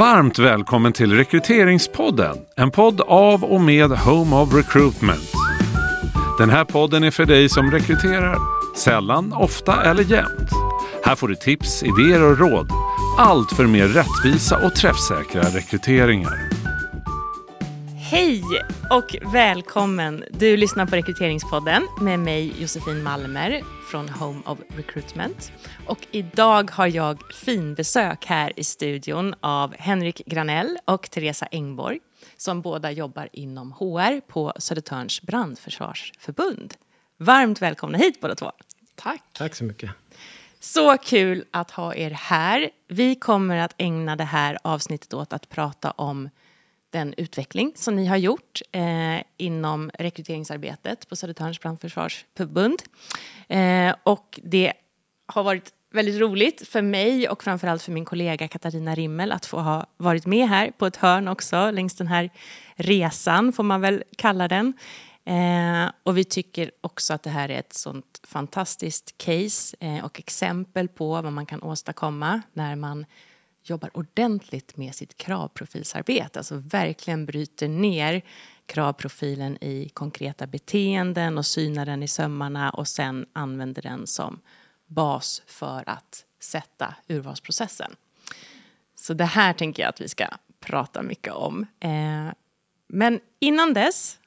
Varmt välkommen till Rekryteringspodden. En podd av och med Home of Recruitment. Den här podden är för dig som rekryterar. Sällan, ofta eller jämt. Här får du tips, idéer och råd. Allt för mer rättvisa och träffsäkra rekryteringar. Hej och välkommen! Du lyssnar på Rekryteringspodden med mig Josefin Malmer från Home of Recruitment. Och idag har jag finbesök här i studion av Henrik Granell och Teresa Engborg som båda jobbar inom HR på Södertörns brandförsvarsförbund. Varmt välkomna hit båda två. Tack. Tack så mycket. Så kul att ha er här. Vi kommer att ägna det här avsnittet åt att prata om den utveckling som ni har gjort eh, inom rekryteringsarbetet på Södertörns brandförsvarsförbund. Eh, och det har varit väldigt roligt för mig och framförallt för min kollega Katarina Rimmel att få ha varit med här på ett hörn också längs den här resan, får man väl kalla den. Eh, och vi tycker också att det här är ett sånt fantastiskt case eh, och exempel på vad man kan åstadkomma när man jobbar ordentligt med sitt kravprofilsarbete. Alltså verkligen bryter ner kravprofilen i konkreta beteenden och synar den i sömmarna och sen använder den som bas för att sätta urvalsprocessen. Så det här tänker jag att vi ska prata mycket om. Eh, men innan dess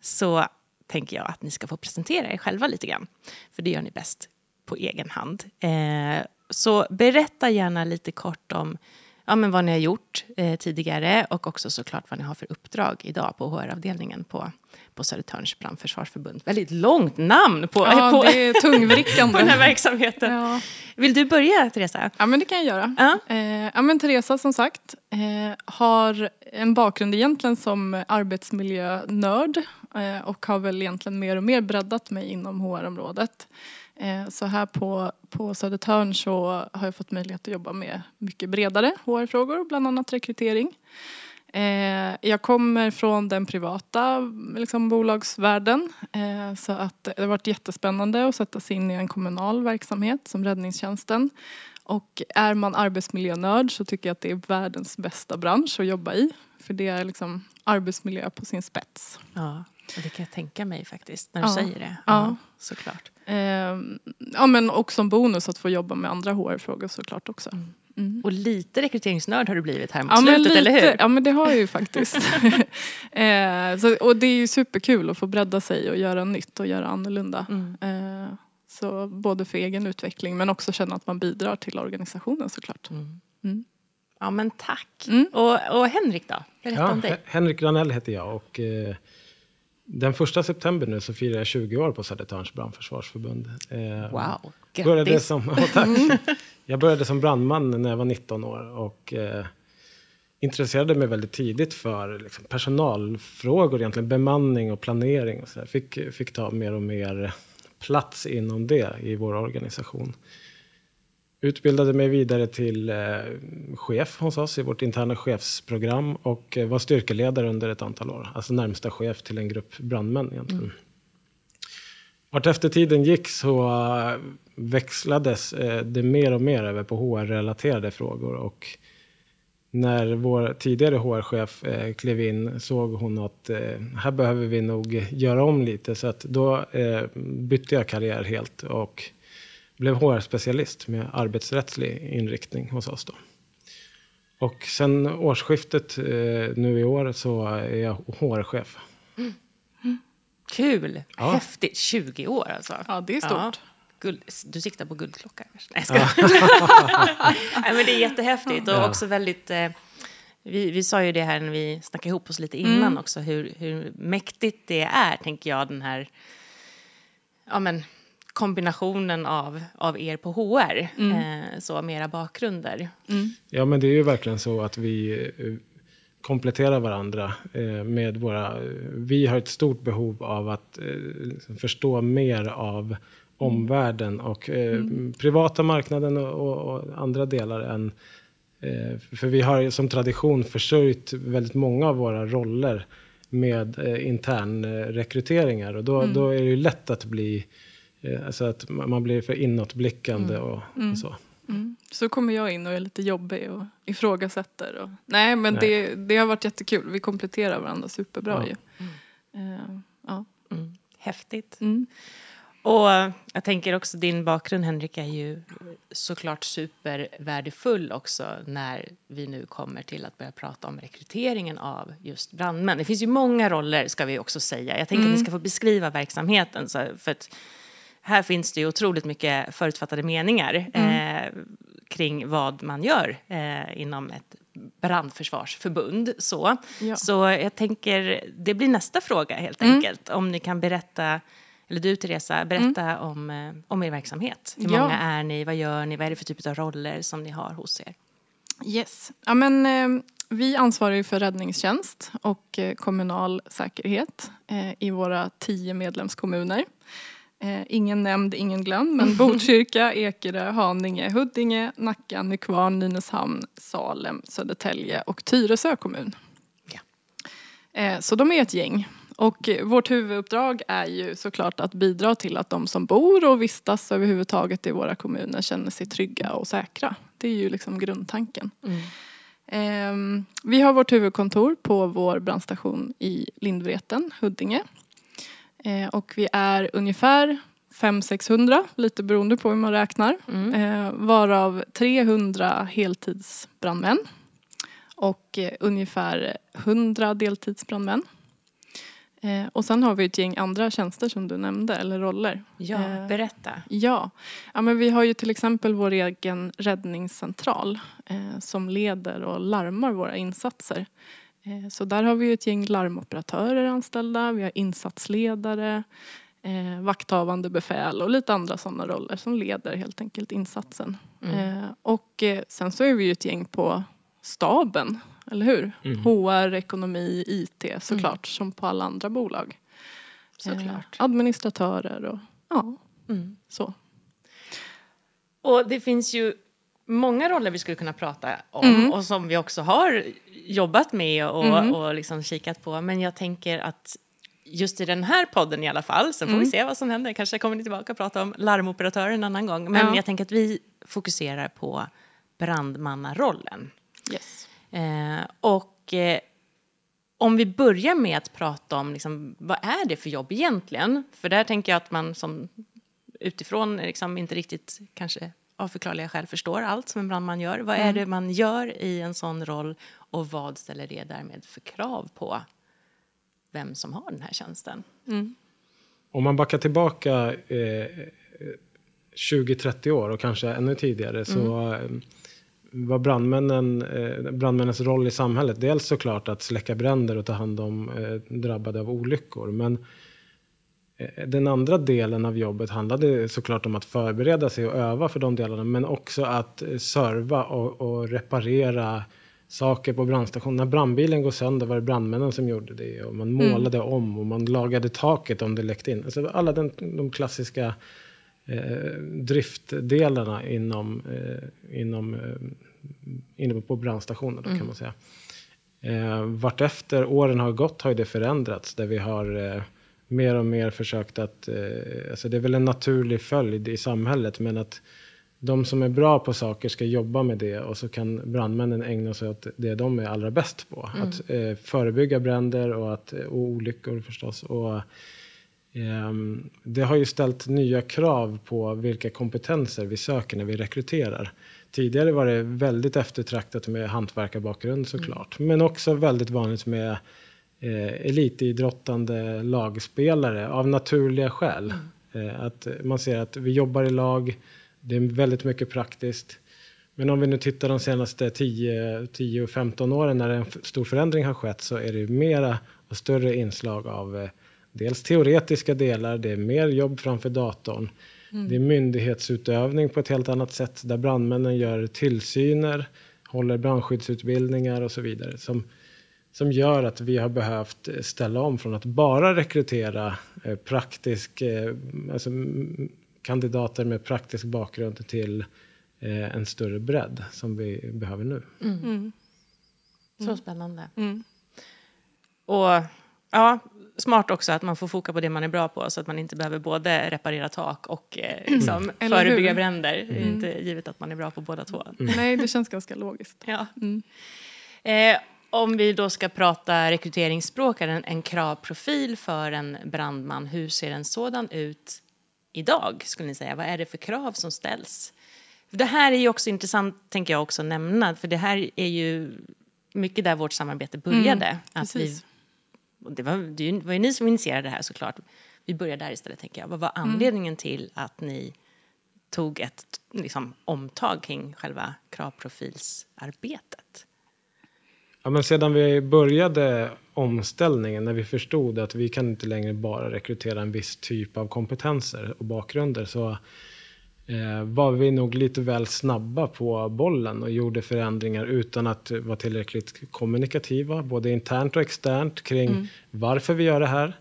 så tänker jag att ni ska få presentera er själva lite grann. För det gör ni bäst på egen hand. Eh, så berätta gärna lite kort om ja, men vad ni har gjort eh, tidigare och också såklart vad ni har för uppdrag idag på HR-avdelningen på, på Södertörns brandförsvarsförbund. Väldigt långt namn på, ja, på, det är tungvrickande. på den här verksamheten. Ja. Vill du börja, Teresa? ja, men det kan jag göra. Ja. Eh, ja, men Teresa, som sagt, eh, har en bakgrund egentligen som arbetsmiljönörd eh, och har väl egentligen mer och mer breddat mig inom HR-området. Eh, Så här på, på Södertörn så har jag fått möjlighet att jobba med mycket bredare HR-frågor, bland annat rekrytering. Eh, Jag kommer från den privata liksom, bolagsvärlden eh, så att det har varit jättespännande att sätta sig in i en kommunal verksamhet som räddningstjänsten. Och är man arbetsmiljönörd så tycker jag att det är världens bästa bransch att jobba i. För det är liksom arbetsmiljö på sin spets. Ja, det kan jag tänka mig faktiskt när du Ja. säger det. Ja. såklart. Eh, ja men och som bonus att få jobba med andra HR-frågor såklart också. Mm. Och lite rekryteringsnörd har du blivit här mot Ja slutet, eller hur? ja men det har jag ju faktiskt. eh, så, och det är ju superkul att få bredda sig och göra nytt och göra annorlunda. Mm. Eh, så både för egen utveckling men också känna att man bidrar till organisationen såklart. Mm. Mm. Ja, men tack. Mm. Och, och Henrik då? Berätta Ja, om dig. Hen- Henrik Granell heter jag och eh, den första september nu så firar jag 20 år på Södertörns brandförsvarsförbund. Eh, Wow, Började grattis. som, ja, tack. Jag började som brandman när jag var 19 år och eh, intresserade mig väldigt tidigt för liksom, personalfrågor, egentligen bemanning och planering. Och så där. Fick, fick ta mer och mer plats inom det i vår organisation. Utbildade mig vidare till eh, chef hos oss i vårt interna chefsprogram och eh, var styrkeledare under ett antal år. Alltså närmsta chef till en grupp brandmän egentligen. Vart efter tiden gick så eh, växlades det mer och mer över på HR-relaterade frågor. Och när vår tidigare HR-chef klev in såg hon att här behöver vi nog göra om lite. Så att då bytte jag karriär helt och blev HR-specialist med arbetsrättslig inriktning hos oss. Då. Och sen årsskiftet eh, nu i år så är jag HR-chef. Kul, Ja. häftigt. 20 år alltså. Ja det är stort. Guld, du siktar på guldklocka kanske? Nej, jag. Nej, men det är jättehäftigt och Ja. också väldigt... Eh, vi, vi sa ju det här när vi snackade ihop oss lite innan Mm. också, hur, hur mäktigt det är, tänker jag, den här ja, men, kombinationen av, av er på HR, Mm. eh, så med era bakgrunder. Ja, men det är ju verkligen så att vi eh, kompletterar varandra eh, med våra... Vi har ett stort behov av att eh, liksom förstå mer av omvärlden och eh, privata marknaden och, och, och andra delar än... Eh, för vi har som tradition försörjt väldigt många av våra roller med eh, intern eh, rekryteringar och då, då är det ju lätt att bli... Eh, alltså att man blir för inåtblickande och, och så. Mm. Så kommer jag in och är lite jobbig och ifrågasätter. Och, nej men Nej. Det, det har varit jättekul. Vi kompletterar varandra superbra Ja. ju. Eh, ja. Mm. Häftigt. Mm. Och jag tänker också din bakgrund Henrik är ju såklart supervärdefull också när vi nu kommer till att börja prata om rekryteringen av just brandmän. Det finns ju många roller ska vi också säga. Jag tänker att ni ska få beskriva verksamheten så för att här finns det ju otroligt mycket förutfattade meningar eh, kring vad man gör eh, inom ett brandförsvarsförbund. Så. Ja. så jag tänker, det blir nästa fråga helt enkelt. Om ni kan berätta, eller du Teresa, berätta om, eh, om er verksamhet. Hur Ja. många är ni, vad gör ni, vad är det för typ av roller som ni har hos er? Yes. Ja, men, eh, vi ansvarar ju för räddningstjänst och eh, kommunal säkerhet eh, i våra tio medlemskommuner. Eh, ingen nämnd, ingen glömd, men Botkyrka, Ekerö, Haninge, Huddinge, Nacka, Nykvarn, Nynäshamn, Salem, Södertälje och Tyresö kommun. Ja. Eh, så de är ett gäng. Och eh, vårt huvuduppdrag är ju såklart att bidra till att de som bor och vistas överhuvudtaget i våra kommuner känner sig trygga och säkra. Det är ju liksom grundtanken. Ehm, vi har vårt huvudkontor på vår brandstation i Lindvreten, Huddinge. Eh, och vi är ungefär 500-600, lite beroende på hur man räknar. Eh, varav 300 heltidsbrandmän och eh, ungefär 100 deltidsbrandmän. Eh, och sen har vi ett gäng andra tjänster som du nämnde, eller roller. Ja, Eh, berätta. Ja. ja, men vi har ju till exempel vår egen räddningscentral eh, som leder och larmar våra insatser. Eh, så där har vi ett gäng larmoperatörer anställda, vi har insatsledare, eh, vakthavande befäl och lite andra sådana roller som leder helt enkelt insatsen. Eh, och sen så är vi ju ett gäng på staben, eller hur? HR, ekonomi, IT såklart, som på alla andra bolag. Såklart. Eh, administratörer och ja, Mm. så. Och det finns ju många roller vi skulle kunna prata om Mm. och som vi också har jobbat med och, och liksom kikat på. Men jag tänker att just i den här podden i alla fall, sen får Mm. vi se vad som händer. Kanske kommer ni tillbaka och prata om larmoperatörer en annan gång. Men Ja. jag tänker att vi fokuserar på brandmannarollen. Yes. Eh, och eh, om vi börjar med att prata om liksom, vad är det för jobb egentligen? För där tänker jag att man som utifrån liksom inte riktigt kanske av förklarliga skäl förstår allt som en brandman gör. Vad är det man gör i en sån roll och vad ställer det därmed för krav på vem som har den här tjänsten? Om man backar tillbaka eh, 20-30 år och kanske ännu tidigare så eh, var brandmännen, eh, brandmännens roll i samhället dels såklart att släcka bränder och ta hand om eh, drabbade av olyckor. Men eh, den andra delen av jobbet handlade såklart om att förbereda sig och öva för de delarna men också att eh, serva och, och reparera saker på brandstationen. När brandbilen går sönder var det brandmännen som gjorde det och man målade om och man lagade taket om det läckte in. Alltså alla den, de klassiska eh, driftdelarna inom, eh, inom, eh, inne på brandstationen då, kan man säga. Eh, vartefter åren har gått har ju det förändrats där vi har eh, mer och mer försökt att, eh, alltså det är väl en naturlig följd i samhället men att de som är bra på saker ska jobba med det och så kan brandmännen ägna sig åt det de är allra bäst på. Att eh, förebygga bränder och, att, och olyckor förstås. Och, ehm, det har ju ställt nya krav på vilka kompetenser vi söker när vi rekryterar. Tidigare var det väldigt eftertraktat med hantverkarbakgrund såklart. Men också väldigt vanligt med eh, elitidrottande lagspelare av naturliga skäl. Eh, att man ser att vi jobbar i lag, det är väldigt mycket praktiskt. Men om vi nu tittar de senaste 10-15 åren när en stor förändring har skett så är det mera och större inslag av eh, dels teoretiska delar, det är mer jobb framför datorn. Det är myndighetsutövning på ett helt annat sätt där brandmännen gör tillsyner, håller brandskyddsutbildningar och så vidare. Som, som gör att vi har behövt eh, ställa om från att bara rekrytera eh, praktisk, eh, alltså, mm, kandidater med praktisk bakgrund till eh, en större bredd som vi behöver nu. Så spännande. Mm. Och ja, smart också att man får foka på det man är bra på så att man inte behöver både reparera tak och eh, liksom, Eller förebygga bränder. Det är inte givet att man är bra på båda två. Nej, det känns ganska logiskt. Ja. Mm. Eh, om vi då ska prata rekryteringsspråk, en, en kravprofil för en brandman, hur ser en sådan ut idag skulle ni säga? Vad är det för krav som ställs? Det här är ju också intressant, tänker jag också nämna, för det här är ju mycket där vårt samarbete började. att vi, det, var, det var ju ni som initierade det här såklart. Vi börjar där istället, tänker jag. Vad var anledningen till att ni tog ett liksom, omtag kring själva kravprofilsarbetet? Ja, men sedan vi började omställningen, när vi förstod att vi kan inte längre bara rekrytera en viss typ av kompetenser och bakgrunder, så eh, var vi nog lite väl snabba på bollen och gjorde förändringar utan att vara tillräckligt kommunikativa, både internt och externt, kring varför vi gör det här.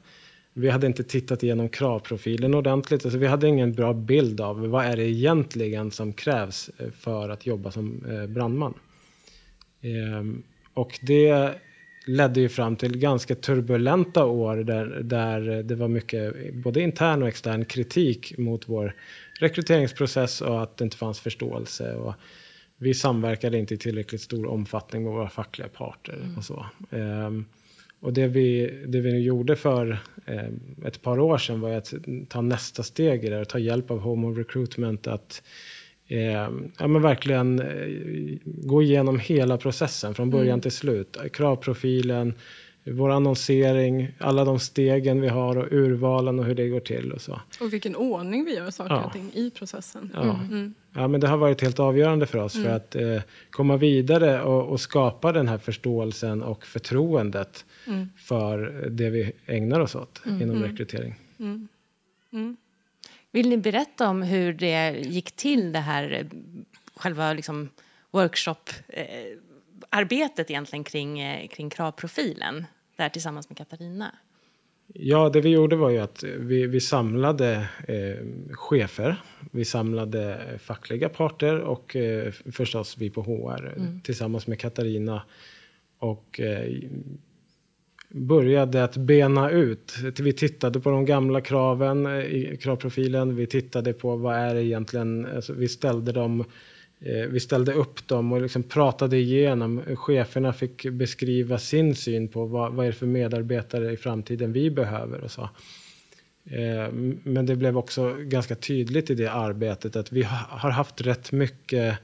Vi hade inte tittat igenom kravprofilen ordentligt. Alltså vi hade ingen bra bild av vad är det egentligen som krävs eh, för att jobba som eh, brandman. Och det ledde ju fram till ganska turbulenta år där, där det var mycket både intern och extern kritik mot vår rekryteringsprocess och att det inte fanns förståelse. Och vi samverkade inte i tillräckligt stor omfattning med våra fackliga parter och så. Ehm, och det vi, det vi nu gjorde för eh, ett par år sedan var att ta nästa steg i det, ta hjälp av Home of Recruitment att eh, ja, men verkligen eh, gå igenom hela processen från början till slut. Kravprofilen, vår annonsering, alla de stegen vi har och urvalen och hur det går till och så. Och vilken ordning vi gör saker Ja. och ting i processen. Ja. Mm. Ja, men det har varit helt avgörande för oss för att eh, komma vidare och, och skapa den här förståelsen och förtroendet Mm. för det vi ägnar oss åt inom rekrytering. Vill ni berätta om hur det gick till, det här eh, själva liksom, workshop-arbetet egentligen kring, eh, kring kravprofilen, där tillsammans med Katarina? Ja, det vi gjorde var ju att vi, vi samlade eh, chefer, vi samlade fackliga parter och eh, förstås vi på HR tillsammans med Katarina och eh, började att bena ut. Vi tittade på de gamla kraven eh, i kravprofilen. Vi tittade på vad är det egentligen, alltså vi ställde dem eh, vi ställde upp dem och liksom pratade igenom. Cheferna fick beskriva sin syn på vad, vad är det för medarbetare i framtiden vi behöver och så. Eh, men det blev också ganska tydligt i det arbetet att vi har haft rätt mycket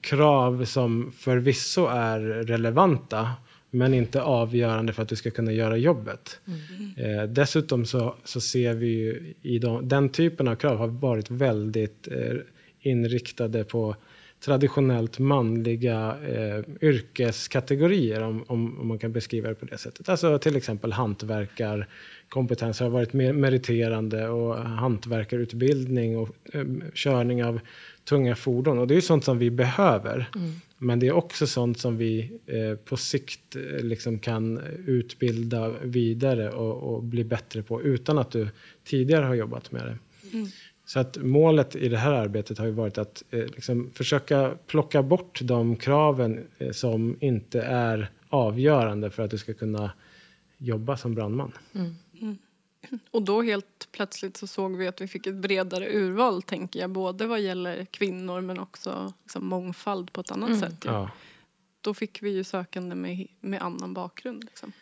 krav som förvisso är relevanta men inte avgörande för att du ska kunna göra jobbet. Eh, dessutom så, så ser vi ju i de, den typen av krav har varit väldigt eh, inriktade på traditionellt manliga eh, yrkeskategorier om, om, om man kan beskriva det på det sättet. Alltså till exempel hantverkarkompetens har varit mer meriterande och hantverkarutbildning och eh, körning av tunga fordon. Och det är sånt som vi behöver. Men det är också sånt som vi eh, på sikt eh, liksom kan utbilda vidare och, och bli bättre på utan att du tidigare har jobbat med det. Så att målet i det här arbetet har varit att eh, liksom försöka plocka bort de kraven eh, som inte är avgörande för att du ska kunna jobba som brandman. Och då helt plötsligt så såg vi att vi fick ett bredare urval, tänker jag. Både vad gäller kvinnor men också liksom mångfald på ett annat sätt. ju. Ja. Då fick vi ju sökande med, med annan bakgrund. Liksom.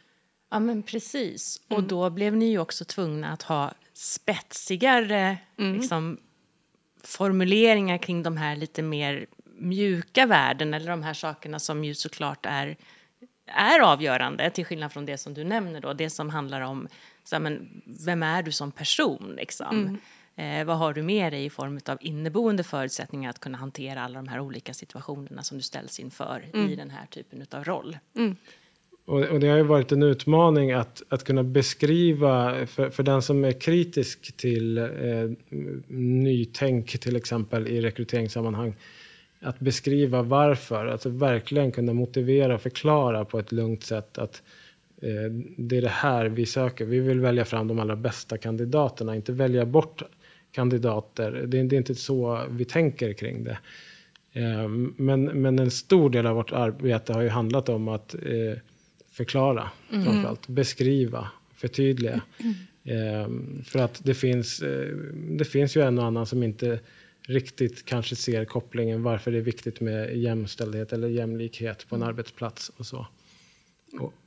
Ja, men precis. Och då blev ni ju också tvungna att ha spetsigare liksom, formuleringar kring de här lite mer mjuka värden eller de här sakerna som ju såklart är, är avgörande till skillnad från det som du nämner då, det som handlar om så här, men, vem är du som person liksom? Eh, vad har du med dig i form av inneboende förutsättningar att kunna hantera alla de här olika situationerna som du ställs inför i den här typen av roll? Och, och det har ju varit en utmaning att, att kunna beskriva, för, för den som är kritisk till eh, nytänk till exempel i rekryteringssammanhang, att beskriva varför, alltså verkligen kunna motivera och förklara på ett lugnt sätt att eh, det är det här vi söker. Vi vill välja fram de allra bästa kandidaterna, inte välja bort kandidater. Det, är- inte så vi tänker kring det. Eh, Men, men en stor del av vårt arbete har ju handlat om att eh, förklara, mm. framförallt. Beskriva, förtydliga. Mm. för att det finns, eh, det finns ju en och annan som inte riktigt kanske ser kopplingen varför det är viktigt med jämställdhet eller jämlikhet på en mm. arbetsplats och så.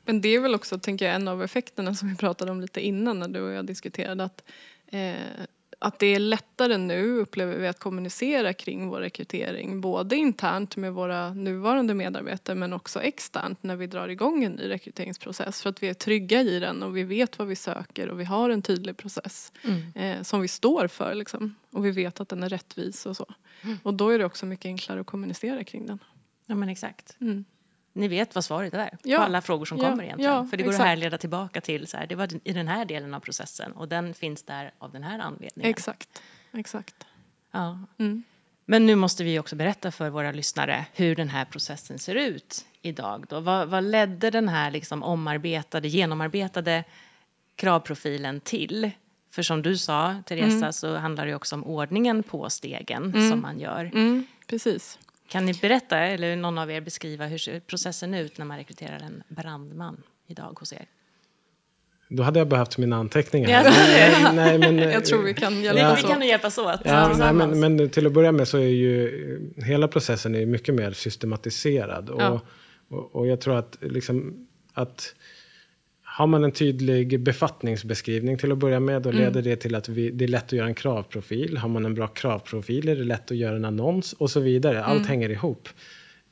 Men det är väl också, tänker jag, en av effekterna som vi pratade om lite innan när du och jag diskuterade att eh, att det är lättare nu, upplever vi, att kommunicera kring vår rekrytering. Både internt med våra nuvarande medarbetare men också externt när vi drar igång en ny rekryteringsprocess. För att vi är trygga i den och vi vet vad vi söker och vi har en tydlig process mm. eh, som vi står för. Liksom. Och vi vet att den är rättvis och så. Mm. Och då är det också mycket enklare att kommunicera kring den. Ja men exakt. Mm ni vet vad svaret är ja. på alla frågor som ja. kommer egentligen. Ja, För det går exakt. att härleda tillbaka till så här, det var i den här delen av processen och den finns där av den här anledningen. Exakt, exakt. Ja. Mm. Men nu måste vi också berätta för våra lyssnare hur den här processen ser ut idag. Då. Vad, vad ledde den här liksom omarbetade, genomarbetade kravprofilen till? För som du sa, Teresa, mm. så handlar det också om ordningen på stegen mm. som man gör. Mm, precis. Kan ni berätta, eller någon av er beskriva hur ser processen ut när man rekryterar en brandman idag hos er? Då hade jag behövt mina anteckningar. Ja, nej, nej, men, jag tror vi kan hjälpas ja, åt. Vi kan hjälpas åt. Ja, nej, men, men, till att börja med så är ju hela processen är mycket mer systematiserad. Och, ja. och, och, jag tror att, liksom, att har man en tydlig befattningsbeskrivning till att börja med, då mm. leder det till att vi, det är lätt att göra en kravprofil. Har man en bra kravprofil är det lätt att göra en annons och så vidare. Allt mm. hänger ihop.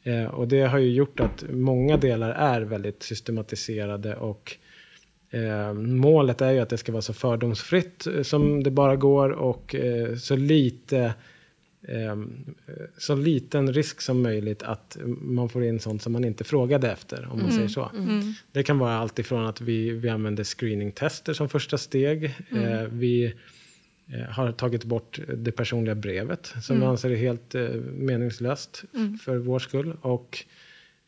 Eh, och det har ju gjort att många delar är väldigt systematiserade och eh, målet är ju att det ska vara så fördomsfritt som det bara går och eh, så lite så liten risk som möjligt att man får in sånt som man inte frågade efter, om man mm. säger så. Mm. Det kan vara allt ifrån att vi, vi använder screeningtester som första steg. Mm. Eh, vi eh, har tagit bort det personliga brevet som vi mm. anser är helt eh, meningslöst mm. för vår skull. Och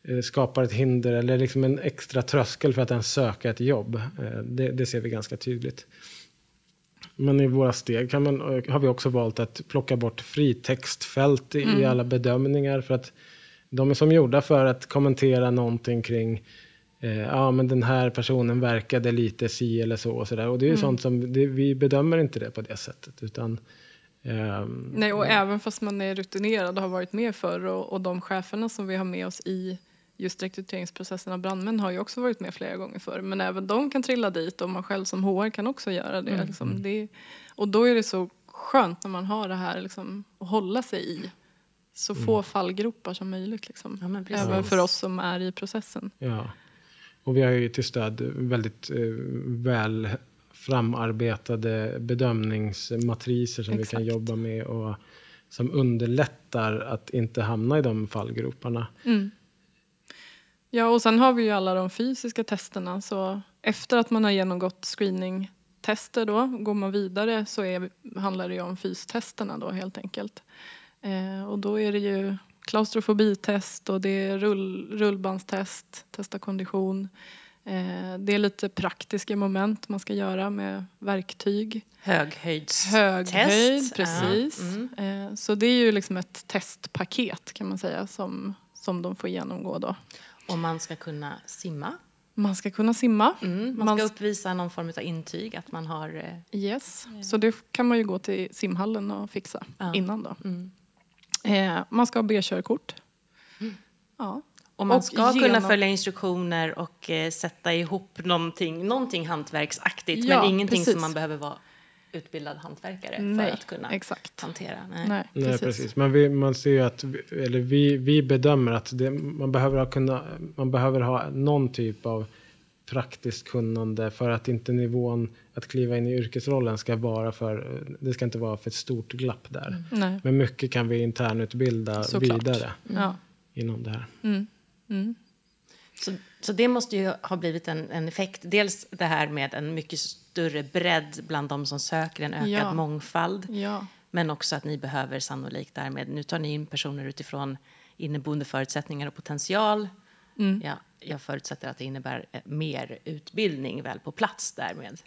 eh, skapar ett hinder eller liksom en extra tröskel för att ens söka ett jobb. Det, det ser vi ganska tydligt. Men i våra steg kan man, har vi också valt att plocka bort fritextfält i, mm. alla bedömningar. För att de är som gjorda för att kommentera någonting kring eh, ja men den här personen verkade lite si eller så och sådär. Och det är ju mm. sånt som, det, vi bedömer inte det på det sättet. Utan, um, Nej och även fast man är rutinerad och har varit med förr och, och de cheferna som vi har med oss i just rekryteringsprocessen av brandmän har ju också varit med flera gånger förr. Men även de kan trilla dit och man själv som HR kan också göra det. Mm. Liksom. det och då är det så skönt när man har det här liksom, att hålla sig i. Så mm. få fallgropar som möjligt. Liksom. Ja, även för oss som är i processen. Ja. Och vi har ju till stöd väldigt eh, väl framarbetade bedömningsmatriser som Exakt. vi kan jobba med och som underlättar att inte hamna i de fallgroparna. Mm. Ja, och sen har vi ju alla de fysiska testerna. Så efter att man har genomgått screeningtester då, går man vidare så är, handlar det ju om fystesterna då helt enkelt. Eh, och då är det ju klaustrofobitest och det är rull, rullbandstest, testa kondition. Eh, det är lite praktiska moment man ska göra med verktyg. Höghöjdstest. Höghöjd, precis. Ja. Mm. Eh, så det är ju liksom ett testpaket kan man säga som, som de får genomgå då. Och man ska kunna simma. Man ska kunna simma. Mm, man, man ska uppvisa någon form av intyg att man har... Eh, yes, eh, så det kan man ju gå till simhallen och fixa ja. innan då. Mm. Eh, man ska ha B-körkort. Mm. Ja. Och man och ska genom... kunna följa instruktioner och eh, sätta ihop någonting, någonting hantverksaktigt ja, men ingenting precis. som man behöver vara utbildad hantverkare Nej, för att kunna exakt. hantera. Nej, Nej precis. Precis. Men vi, man ser ju att, eller vi, vi bedömer att det, man, behöver ha kunna, man behöver ha någon typ av praktiskt kunnande för att inte nivån att kliva in i yrkesrollen ska vara för, det ska inte vara för ett stort glapp där. Mm. Men mycket kan vi internutbilda Såklart. vidare mm. inom det här. Mm. mm. Så, så det måste ju ha blivit en, en effekt. Dels det här med en mycket större bredd bland de som söker en ökad ja. mångfald. Ja. Men också att ni behöver sannolikt därmed, nu tar ni in personer utifrån inneboende förutsättningar och potential. Mm. Ja, jag förutsätter att det innebär eh, mer utbildning väl på plats därmed.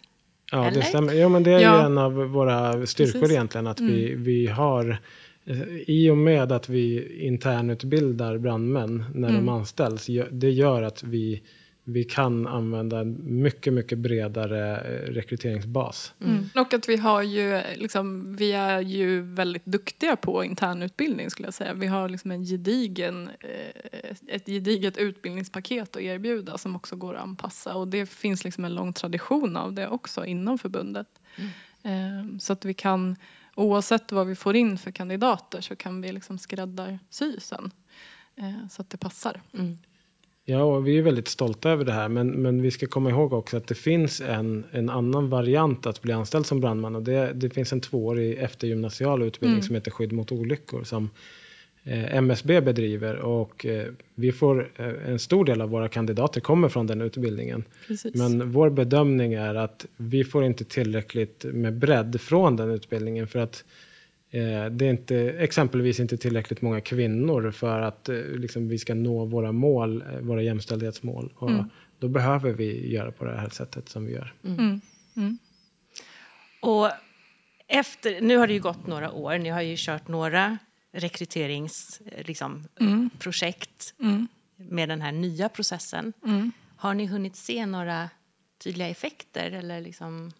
Ja, Eller? det stämmer. Ja, men det är ja. ju en av våra styrkor Precis. egentligen, att mm. vi, vi har i och med att vi internutbildar brandmän när mm. de anställs, det gör att vi vi kan använda en mycket, mycket bredare eh, rekryteringsbas. Mm. Och att vi har ju, liksom, vi är ju väldigt duktiga på internutbildning skulle jag säga. Vi har liksom en gedigen, eh, ett gediget utbildningspaket att erbjuda som också går att anpassa. Och det finns liksom en lång tradition av det också inom förbundet. Mm. Så att vi kan, oavsett vad vi får in för kandidater så kan vi liksom skräddarsy sen. Så att det passar. Mm. Ja, och vi är väldigt stolta över det här. Men, men vi ska komma ihåg också att det finns en, en annan variant att bli anställd som brandman. Och det, det finns en tvåårig eftergymnasial utbildning mm. som heter skydd mot olyckor. Som eh, MSB bedriver. Och eh, vi får, eh, en stor del av våra kandidater kommer från den utbildningen. Precis. Men vår bedömning är att vi får inte tillräckligt med bredd från den utbildningen. För att Eh, det är inte, exempelvis inte tillräckligt många kvinnor för att eh, liksom, vi ska nå våra mål, eh, våra jämställdhetsmål. Och mm. Då behöver vi göra på det här sättet som vi gör. Mm. mm. Mm. Och efter, nu har det ju gått några år, ni har ju kört några rekryteringsprojekt liksom, mm. mm. med den här nya processen. Har ni hunnit se några tydliga effekter eller liksom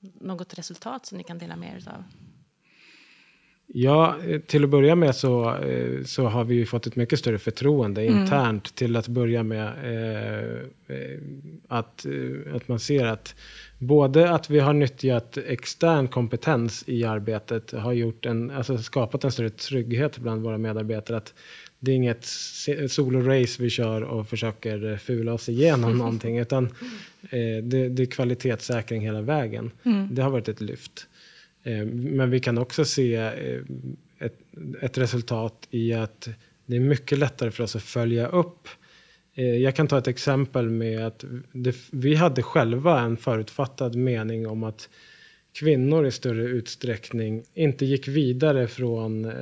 något resultat som ni kan dela med er av? Ja, till att börja med så, eh, så har vi fått ett mycket större förtroende mm. internt till att börja med. Eh, eh, att, eh, att man ser att både att vi har nyttjat extern kompetens i arbetet har gjort en, alltså skapat en större trygghet bland våra medarbetare. Att det är inget solo-race vi kör och försöker fula oss igenom någonting. Utan eh, det, det, är kvalitetssäkring hela vägen. Mm. Det har varit ett lyft. Eh, men vi kan också se eh, ett, ett, resultat i att det är mycket lättare för oss att följa upp. Eh, jag kan ta ett exempel med att det, vi hade själva en förutfattad mening om att kvinnor i större utsträckning inte gick vidare från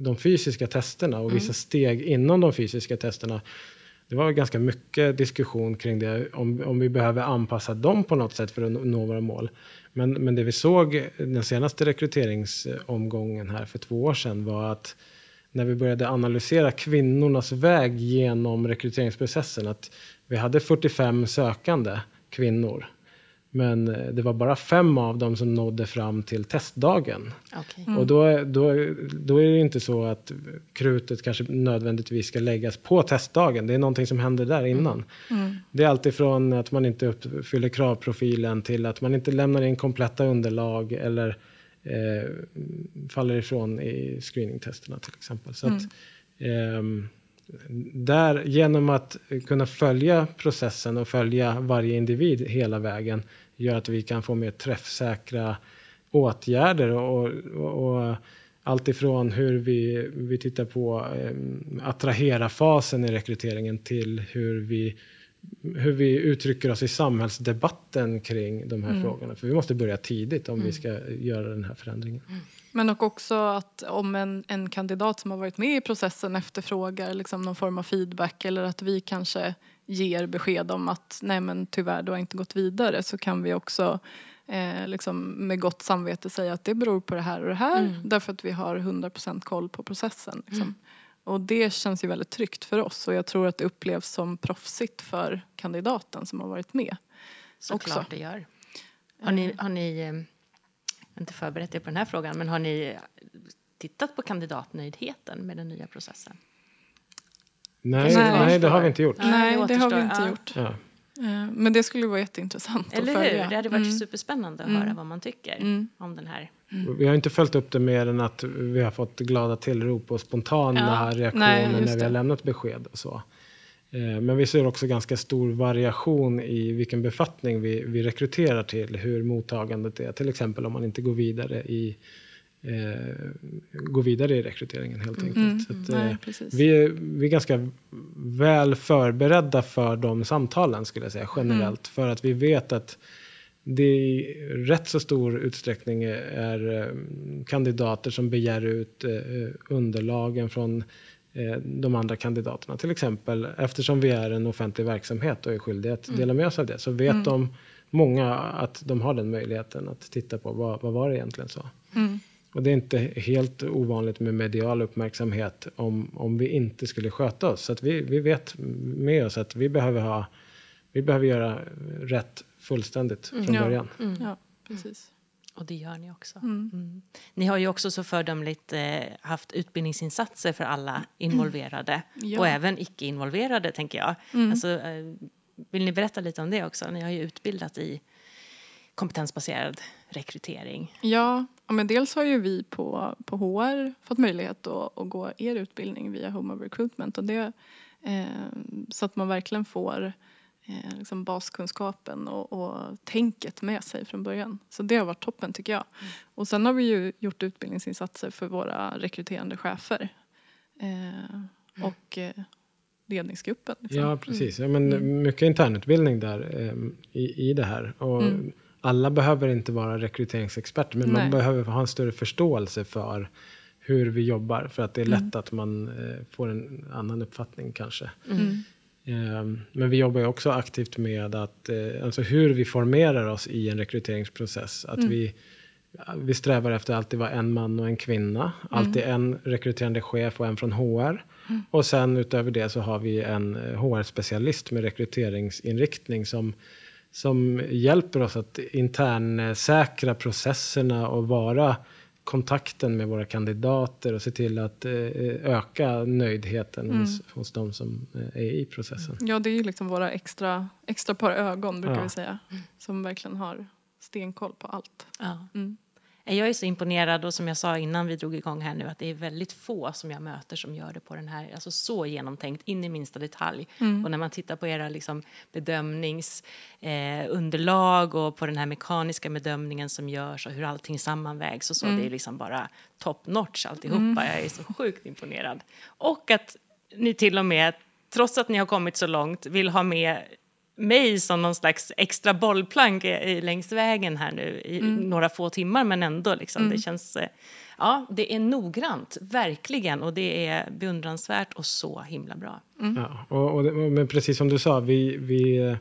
de fysiska testerna och vissa mm. steg inom de fysiska testerna. Det var ganska mycket diskussion kring det, om, om vi behöver anpassa dem på något sätt för att nå våra mål. Men, men det vi såg den senaste rekryteringsomgången här för två år sedan var att när vi började analysera kvinnornas väg genom rekryteringsprocessen att vi hade 45 sökande kvinnor men eh, det var bara fem av dem som nådde fram till testdagen. Okay. Mm. Och då, då, då är det inte så att krutet kanske nödvändigtvis ska läggas på testdagen. Det är någonting som händer där innan. Mm. Mm. Det är alltifrån att man inte uppfyller kravprofilen till att man inte lämnar in kompletta underlag eller eh, faller ifrån i screeningtesterna till exempel. Så att, eh, där, genom att kunna följa processen och följa varje individ hela vägen gör att vi kan få mer träffsäkra åtgärder. Och, och, och allt ifrån hur vi, vi tittar på eh, attrahera-fasen i rekryteringen till hur vi, hur vi uttrycker oss i samhällsdebatten kring de här mm. frågorna. För vi måste börja tidigt om mm. vi ska göra den här förändringen. Men och också att om en, en kandidat som har varit med i processen efterfrågar liksom någon form av feedback eller att vi kanske ger besked om att nej men tyvärr du har inte gått vidare så kan vi också eh, liksom med gott samvete säga att det beror på det här och det här mm. därför att vi har 100% koll på processen. Liksom. Mm. Och det känns ju väldigt tryggt för oss och jag tror att det upplevs som proffsigt för kandidaten som har varit med. Såklart det gör. Har ni, har ni eh, inte förberett er på den här frågan, men har ni tittat på kandidatnöjdheten med den nya processen? Nej, nej, det har vi inte gjort. Nej, det, det har vi inte gjort. Ja. Eh, men det skulle vara jätteintressant Eller att följa. hur? Det hade varit mm. superspännande att mm. höra vad man tycker mm. om den här. Mm. Vi har inte följt upp det mer än att vi har fått glada tillrop och spontana ja. reaktioner Nej, när vi har lämnat besked och så. Eh, men vi ser också ganska stor variation i vilken befattning vi, vi rekryterar till, hur mottagandet är. Till exempel om man inte går vidare i, eh, går vidare i rekryteringen helt enkelt. Mm, att, nej, eh, vi, vi är ganska väl förberedda för de samtalen skulle jag säga generellt. Mm. För att vi vet att det i rätt så stor utsträckning är eh, kandidater som begär ut eh, underlagen från de andra kandidaterna. Till exempel eftersom vi är en offentlig verksamhet och är skyldiga att dela med oss av det så vet mm. de många att de har den möjligheten att titta på vad, vad var det egentligen så. Mm. Och det är inte helt ovanligt med medial uppmärksamhet om, om vi inte skulle sköta oss. Så att vi, vi vet med oss att vi behöver, ha, vi behöver göra rätt fullständigt från Ja. början. Ja, precis. Och det gör ni också. Mm. Mm. Ni har ju också så fördömligt eh, haft utbildningsinsatser för alla involverade Ja. och även icke-involverade, tänker jag. Mm. Alltså, eh, vill ni berätta lite om det också? Ni har ju utbildat i kompetensbaserad rekrytering. Ja, men dels har ju vi på, på HR fått möjlighet att, att gå er utbildning via Home of Recruitment. Och det, eh, så att man verkligen får eh, liksom baskunskapen och, och tänket med sig från början. Så det har varit toppen tycker jag. Och sen har vi ju gjort utbildningsinsatser för våra rekryterande chefer. Eh, och eh, ledningsgruppen. Liksom. Ja, precis. Ja, men Mycket internutbildning där eh, i, i det här. Och Mm. Alla behöver inte vara rekryteringsexperter, men man Nej. behöver ha en större förståelse för hur vi jobbar. För att det är Mm. lätt att man eh, får en annan uppfattning kanske. Mm. Eh, Men vi jobbar ju också aktivt med att, eh, alltså hur vi formerar oss i en rekryteringsprocess. Att Mm. vi, vi strävar efter att alltid vara en man och en kvinna. Alltid en rekryterande chef och en från HR. Och sen utöver det så har vi en eh, HR-specialist med rekryteringsinriktning som, som hjälper oss att internsäkra processerna och vara kontakten med våra kandidater och se till att eh, öka nöjdheten hos, hos de som eh, är i processen. Ja, det är ju liksom våra extra, extra par ögon brukar Ja. vi säga. Som verkligen har stenkoll på allt. Ja. Mm. Jag är så imponerad och som jag sa innan vi drog igång här nu att det är väldigt få som jag möter som gör det på den här, alltså så genomtänkt in i minsta detalj. Och när man tittar på era liksom bedömningsunderlag eh, och på den här mekaniska bedömningen som görs och hur allting sammanvägs och så, det är liksom bara top notch alltihopa. Jag är så sjukt imponerad. Och att ni till och med, trots att ni har kommit så långt, vill ha med mig som någon slags extra bollplank längs vägen här nu i några få timmar men ändå liksom. Det känns eh, ja det är noggrant verkligen och det är beundransvärt och så himla bra. Ja, och, och, det- men precis som du sa, vi, vi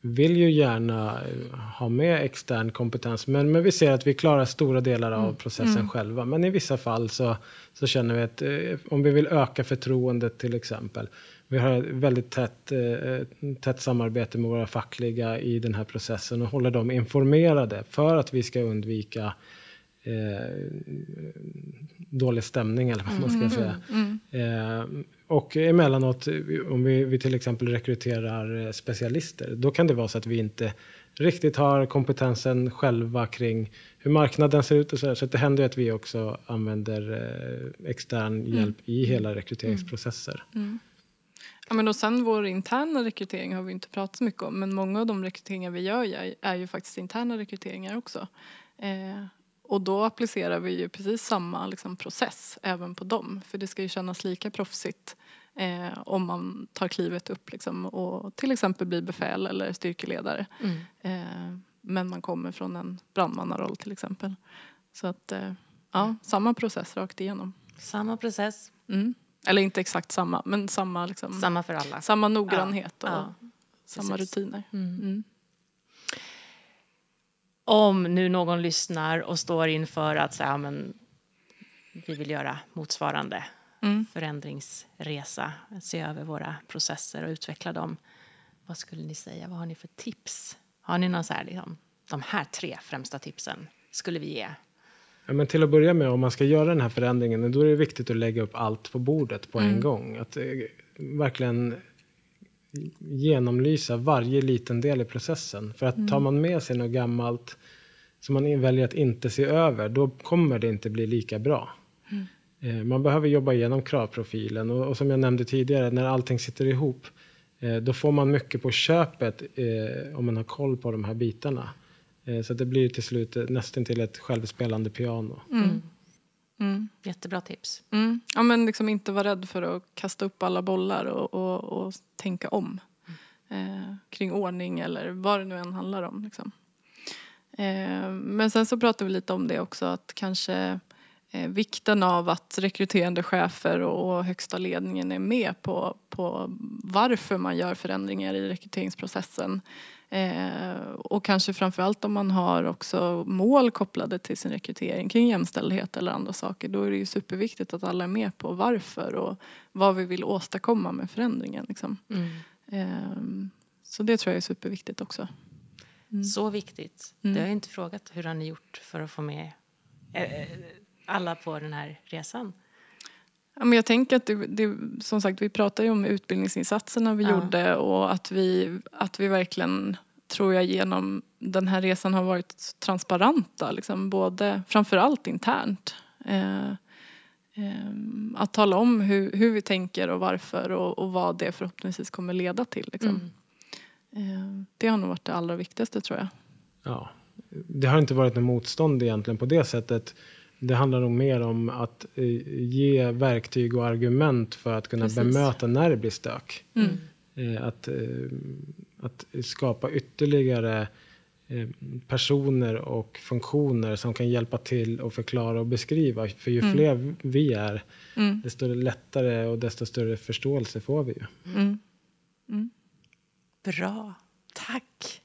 vill ju gärna eh, ha med extern kompetens, men, men vi ser att vi klarar stora delar av processen själva. Men i vissa fall så, så känner vi att eh, om vi vill öka förtroendet till exempel, vi har ett väldigt tätt, eh, tätt samarbete med våra fackliga i den här processen och håller dem informerade för att vi ska undvika eh, dålig stämning eller vad man ska säga. Eh, och emellanåt, om vi, vi till exempel rekryterar eh, specialister, då kan det vara så att vi inte riktigt har kompetensen själva kring hur marknaden ser ut och så här. Så det händer ju att vi också använder eh, extern hjälp i hela rekryteringsprocesser. Ja, men och sen vår interna rekrytering har vi inte pratat så mycket om men många av de rekryteringar vi gör är, är ju faktiskt interna rekryteringar också. Eh, och då applicerar vi ju precis samma liksom, process även på dem för det ska ju kännas lika proffsigt eh, om man tar klivet upp liksom, och till exempel blir befäl eller styrkeledare. Eh, men man kommer från en brandmannaroll till exempel. Så att ja, ja, samma process rakt igenom. Samma process, Mm. Eller inte exakt samma, men samma, liksom, samma för alla. samma noggrannhet och Ja, samma precis. rutiner. Mm. Om nu någon lyssnar och står inför att säga, ja, men, vi vill göra motsvarande Mm. förändringsresa, se över våra processer och utveckla dem. Vad skulle ni säga? Vad har ni för tips? Har ni någon så här, liksom, de här tre främsta tipsen skulle vi ge? Ja, men till att börja med, om man ska göra den här förändringen, då är det viktigt att lägga upp allt på bordet på en gång. Att eh, verkligen genomlysa varje liten del i processen. För att tar man med sig något gammalt som man väljer att inte se över, då kommer det inte bli lika bra. Eh, Man behöver jobba igenom kravprofilen och, och som jag nämnde tidigare, när allting sitter ihop, eh, då får man mycket på köpet eh, om man har koll på de här bitarna. Eh, så det blir till slut eh, nästan till ett självspelande piano. Mm. Jättebra tips. Mm. Ja, men liksom inte vara rädd för att kasta upp alla bollar och, och, och tänka om eh, kring ordning eller vad det nu än handlar om. Liksom. Eh, men sen så pratar vi lite om det också att kanske eh, vikten av att rekryterande chefer och, och högsta ledningen är med på, på varför man gör förändringar i rekryteringsprocessen. Eh, och kanske framförallt om man har också mål kopplade till sin rekrytering kring jämställdhet eller andra saker. Då är det ju superviktigt att alla är med på varför och vad vi vill åstadkomma med förändringen. Liksom. Mm. Eh, så det tror jag är superviktigt också. Mm. Så viktigt. Mm. Det har jag inte frågat. Hur har ni gjort för att få med eh, alla på den här resan? Ja, men jag tänker att det, det, som sagt, vi pratar ju om utbildningsinsatserna vi Ja. gjorde och att vi, att vi verkligen, tror jag, genom den här resan har varit transparenta. Liksom, både, framförallt internt. Eh, eh, att tala om hur, hur vi tänker och varför och, och vad det förhoppningsvis kommer leda till. Liksom. Mm. Eh, det har nog varit det allra viktigaste tror jag. Ja. Det har inte varit något motstånd egentligen på det sättet. Det handlar nog mer om att eh, ge verktyg och argument för att kunna Precis. bemöta när det blir stök. Mm. Eh, att, eh, att skapa ytterligare personer och funktioner som kan hjälpa till och förklara och beskriva. För ju Mm. fler vi är, Mm. desto lättare och desto större förståelse får vi ju. Mm. Mm. Bra. Tack.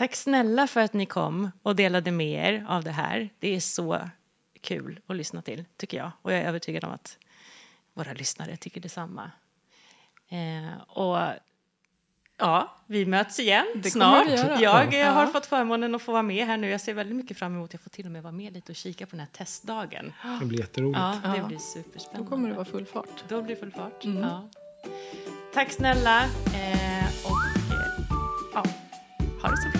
Tack snälla för att ni kom och delade med er av det här. Det är så kul att lyssna till, tycker jag. Och jag är övertygad om att våra lyssnare tycker detsamma. Eh, och ja, vi möts igen Det snart. Jag eh, har Ja. fått förmånen att få vara med här nu. Jag ser väldigt mycket fram emot att jag får till och med vara med lite och kika på den här testdagen. Det blir jätteroligt. Ja, det Ja. blir Då superspännande. kommer det vara full fart. Då blir det full fart. Mm. Ja. Tack snälla. Eh, och eh, ja, ha det så bra.